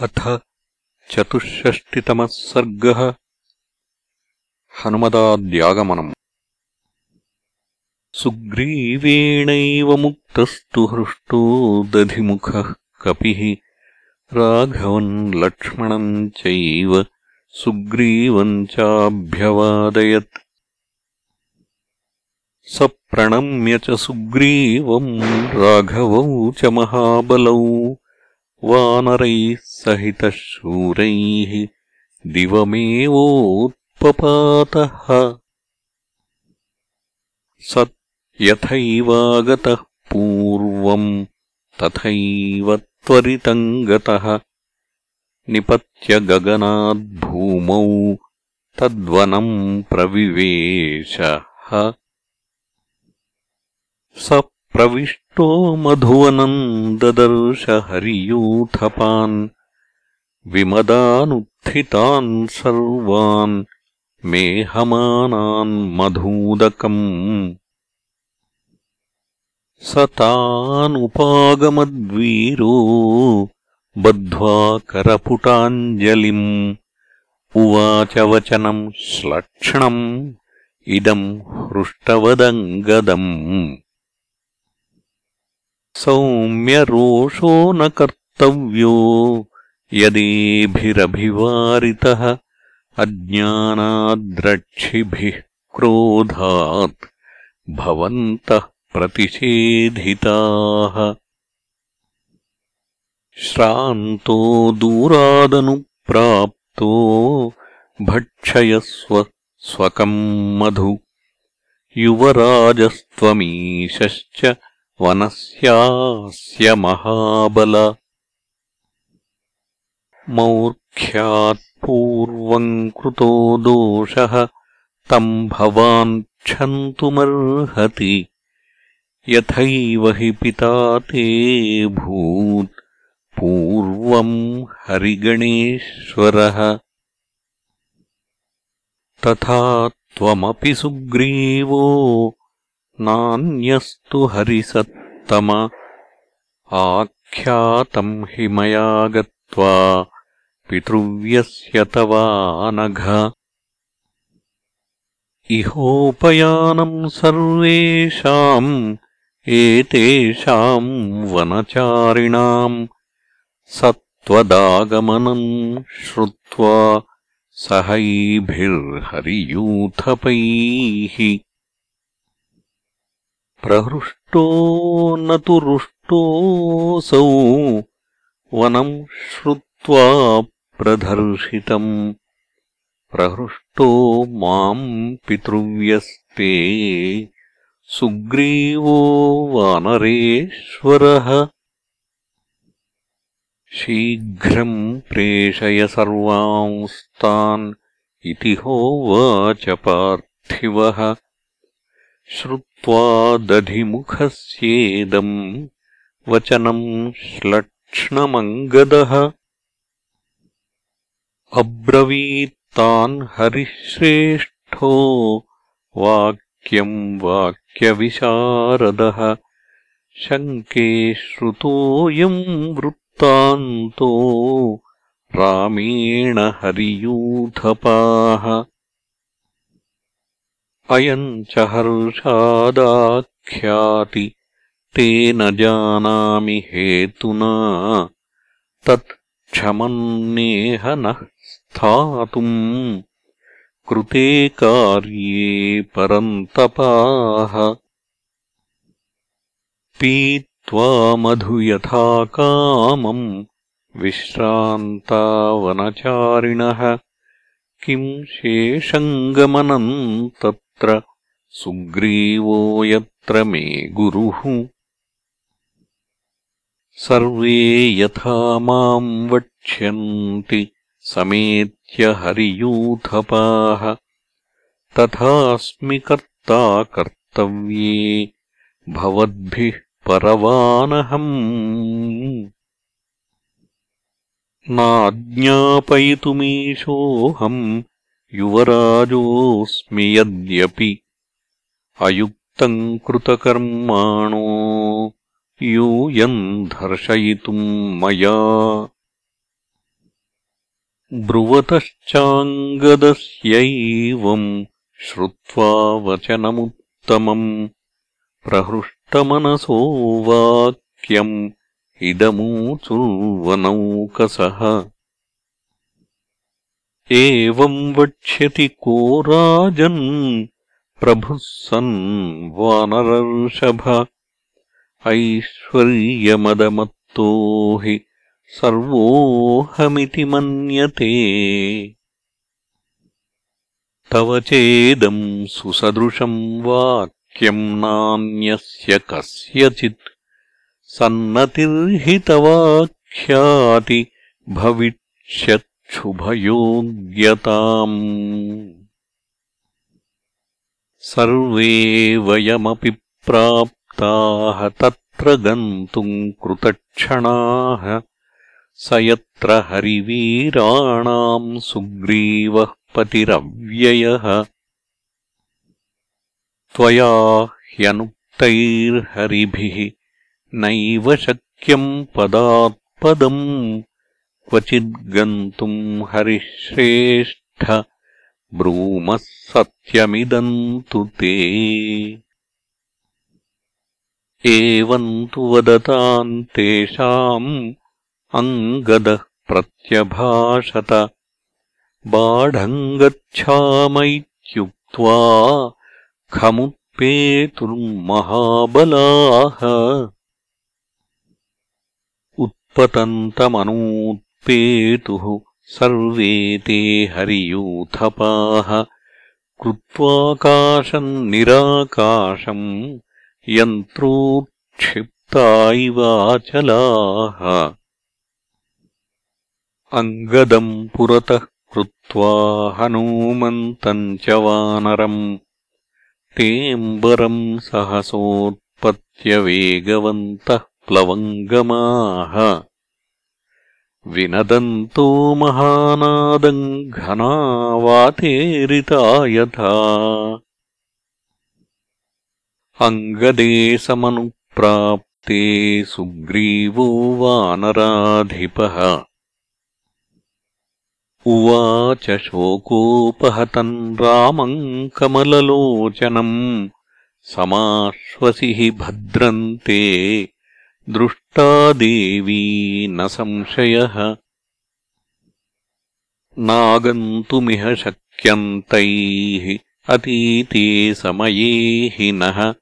अथ चतुष्षष्टितमः सर्गः। हनुमदाद्यागमनम्। सुग्रीवेणैव मुक्तस्तु हृष्टो दधिमुखः कपिः। राघवन् लक्ष्मणम् चैव सुग्रीवम् चाभ्यवादयत्। स प्रणम्य च सुग्रीवम् राघवौ च महाबलौ वानरैः सहितः शूरैः दिवमेवोत्पपातः। स यथैवागतः पूर्वम् तथैव त्वरितम् गतः। निपत्य गगनाद्भूमौ तद्वनम् प्रविवेशः। स प्रविष्टो मधुवनम् ददर्श हरियूथपान् विमदानुत्थितान् सर्वान् मेहमानान् मधूदकम्। स तानुपागमद्वीरो बद्ध्वा करपुटाञ्जलिम् उवाच वचनम् श्लक्ष्णम् इदम् हृष्टवदङ्गदम् सौम्यरोषो न कर्तव्यो। यदेभिरभिवारितः अज्ञानाद्रक्षिभिः क्रोधात् भवन्तः प्रतिषेधिताः। श्रान्तो दूरादनुप्राप्तो भक्षयस्व स्वकम् मधु। युवराजस्त्वमीशश्च वनस्यास्य महाबल। मौर्ख्यात्पूर्वम् कृतो दोषः तम् भवान् क्षन्तुमर्हति यथैव हि पिता ते भूत् पूर्वम् हरिगणेश्वरः। तथा त्वमपि सुग्रीवो नान्यस्तु हरिसत्तम। आख्यातम् हि मया गत्वा पितृव्यस्य तवानघ इहोपयानम् सर्वेषाम् एतेषाम् वनचारिणाम्। सत्त्वदागमनम् श्रुत्वा सहैभिर्हरियूथपैः प्रहृष्टो न तु रुष्टोऽसौ वनम् श्रुत्वा प्रदर्शितम्। प्रहृष्टो माम् पितृव्यस्ते सुग्रीवो वानरेश्वरः। शीघ्रम् प्रेषय सर्वांस्तान् इति होवाच पार्थिवः। श्रुत्वा दधिमुखस्येदम् वचनम् श्लक्ष्णमङ्गदः। अब्रवीत्तान् हरिश्रेष्ठो वाक्यम् वाक्यविशारदः। शङ्के श्रुतोऽयम् वृत्तान्तो रामेण हरियूथपाः अयम् च हर्षादाख्याति तेन जानामि हेतुना। तत् क्षमन्नेह नः स्थातुम् कृते कार्ये परन्तपाः। पीत्वा मधु यथा कामम् विश्रान्तावनचारिणः किम् शेषङ्गमनम् तत् सुग्रीवो यत्र मे गुरुः। सर्वे यथा माम् वक्ष्यन्ति समेत्य हरियूथपाः। तथास्मि कर्ता कर्तव्ये भवद्भिः परवानहम्। नाज्ञापयितुमीशोऽहम् युवराजोऽस्मि यद्यपि अयुक्तम् कृतकर्माणो यूयम् दर्शयितुम् मया ब्रुवतश्चाङ्गदस्यैवम् श्रुत्वा वचनमुत्तमम् प्रहृष्टमनसो वाक्यम् इदमूचुर्वनौकसः एवम् वक्ष्यति को राजन् प्रभुः सन् वानरर्षभ। ऐश्वर्यमदमत्तो हि सर्वोऽहमिति मन्यते। तव चेदम् सुसदृशम् वाक्यम् नान्यस्य कस्यचित्। सन्नतिर्हि तवाख्याति भविष्यच्छुभयोग्यताम् सर्वे वयमपि प्राप्ताः तत्र गन्तुम् कृतक्षणाः। स यत्र हरिवीराणाम् सुग्रीवः पतिरव्ययः। त्वया ह्यनुक्तैर्हरिभिः नैव शक्यम् पदात्पदम् क्वचिद्गन्तुम् हरिश्रेष्ठ ब्रूमः सत्यमिदम् तु ते। एवम् तु वदताम् तेषाम् अङ्गदः प्रत्यभाषत। बाढम् गच्छामैत्युक्त्वा खमुत्पेतुर्महाबलाः उत्पतन्तमनूत्पेतुः सर्वे ते हरियूथपाः। कृत्वाकाशम् निराकाशम् यन्त्रोत्क्षिप्ता इवाचलाः। अङ्गदम् पुरतः कृत्वा हनूमन्तम् च वानरम्। तेऽम्बरम् सहसोत्पत्यवेगवन्तः प्लवङ्गमाः विनदन्तो महानादम् घनावातेरिता यथा अङ्गदेशमनुप्राप्ते सुग्रीवो वानराधिपः उवाच शोकोपहतम् रामम् कमललोचनम् समाश्वसि हि भद्रन्ते दृष्टा देवी न संशयः। नागन्तुमिह शक्यन्तैः अतीते समये हि नः।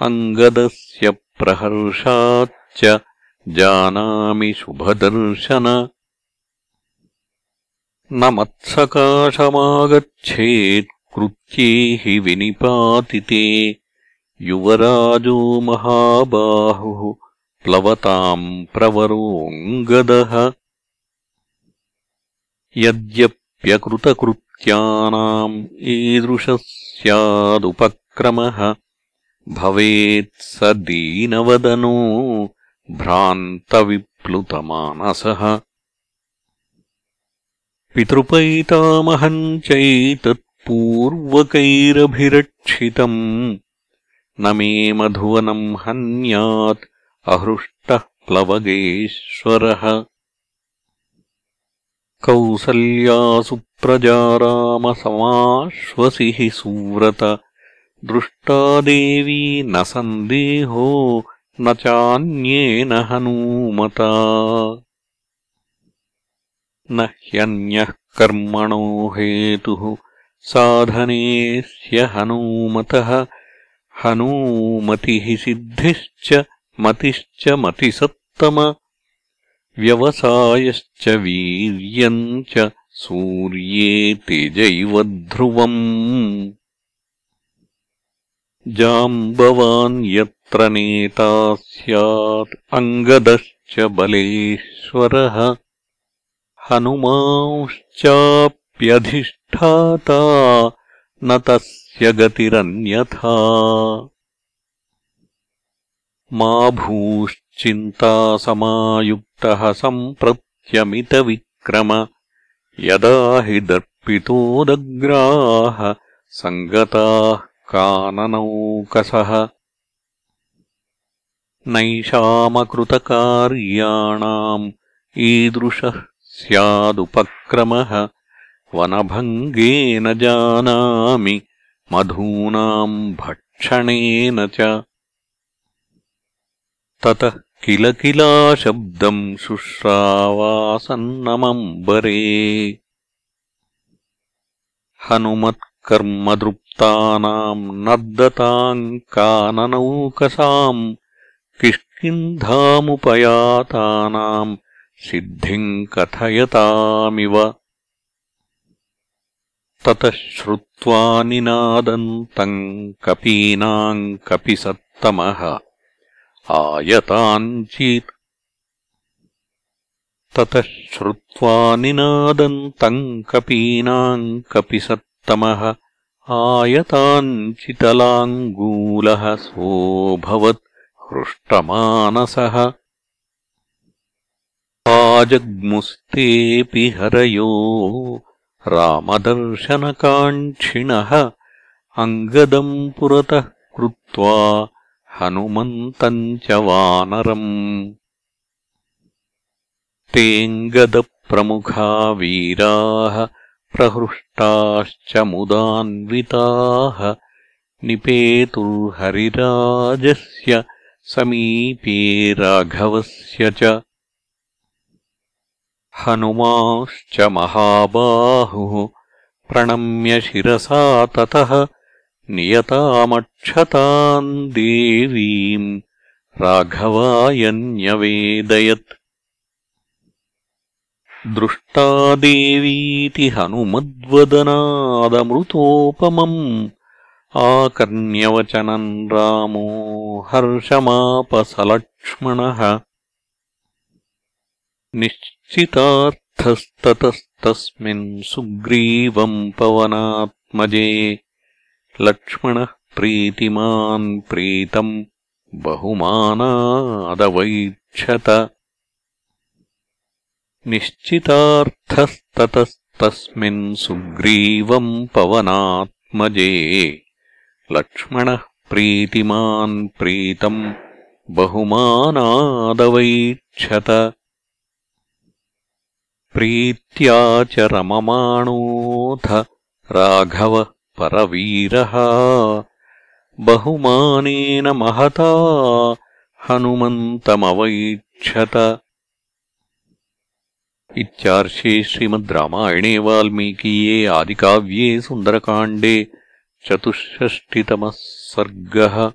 अङ्गदस्य प्रहर्षाच्च जानामि शुभदर्शन। न मत्सकाशमागच्छेत् कृत्ये हि विनिपातिते। युवराजो महाबाहुः प्लवताम् प्रवरोऽङ्गदः यद्यप्यकृतकृत्यानाम् ईदृशः स्यादुपक्रमः भवेत् स दीनवदनो भ्रान्तविप्लुतमानसः। पितृपैतामहम् चैतत्पूर्वकैरभिरक्षितम्। न मे मधुवनम् हन्यात् अहृष्टः प्लवगेश्वरः कौसल्यासु प्रजारामसमाश्वसि हि सुव्रत। दृष्टा देवी न सन्देहो न चान्येन हनूमता। न ह्यन्यः कर्मणो हेतुः साधनेऽस्य हनूमतः। हनूमतिः सिद्धिश्च मतिश्च मतिसत्तम। व्यवसायश्च वीर्यम् च सूर्ये तेजैव ध्रुवम्। जाम्बवान् यत्र नेता स्यात् अङ्गदश्च बलेश्वरः। हनुमांश्चाप्यधिष्ठाता न तस्य गतिरन्यथा मा भूश्चिन्तासमायुक्तः सम्प्रत्यमितविक्रम यदा हि दर्पितोदग्राः सङ्गताः काननौकसः। नैषामकृतकार्याणाम् ईदृशः स्यादुपक्रमः। वनभङ्गेन जानामि मधूनाम् भक्षणेन च ततः किल किलाशब्दम् शुश्रावासन्नमम्बरे। हनुमत्कर्मदृप्तानाम् नर्दताम् काननौकसाम् किष्किन्धामुपयातानाम् सिद्धिम् कथयतामिव। ततः श्रुत्वा निनादन्तम् कपीनाम् कपिसत्तमः आयताञ्चित् ततः श्रुत्वा निनादन्तम् कपीनाम् कपिसत्तमः आयताञ्चितलाङ्गूलः सोऽभवत् हृष्टमानसः। आजग्मुस्तेऽपि हरयो रामदर्शनकाङ्क्षिणः अङ्गदम् पुरतः कृत्वा हनुमन्तम् च वानरम् तेऽङ्गदप्रमुखा वीराः प्रहृष्टाश्च मुदान्विताः निपेतुर्हरिराजस्य समीपे राघवस्य च। हनुमाश्च महाबाहुः प्रणम्य शिरसा ततः नियतामक्षताम् देवीम् राघवाय न्यवेदयत् दृष्टा देवीति हनुमद्वदनादमृतोपमम् आकर्ण्यवचनम् रामो हर्षमापसलक्ष्मणः। निश्चितार्थस्ततस्तस्मिन् सुग्रीवम् पवनात्मजे लक्ष्मणः प्रीतिमान् प्रीतम् बहुमानादवैक्षत निश्चितार्थस्ततस्तस्मिन् सुग्रीवम् पवनात्मजे। लक्ष्मणः प्रीतिमान् प्रीतम् बहुमानादवैक्षत प्रीत्या च रममाणोऽथ राघवः परवीरः। बहुमानेन महता हनुमन्तमवैक्षत इत्यार्षे श्रीमद् रामायणे वाल्मीकीये आदिकाव्ये सुन्दरकाण्डे चतुष्षष्टितमः सर्गः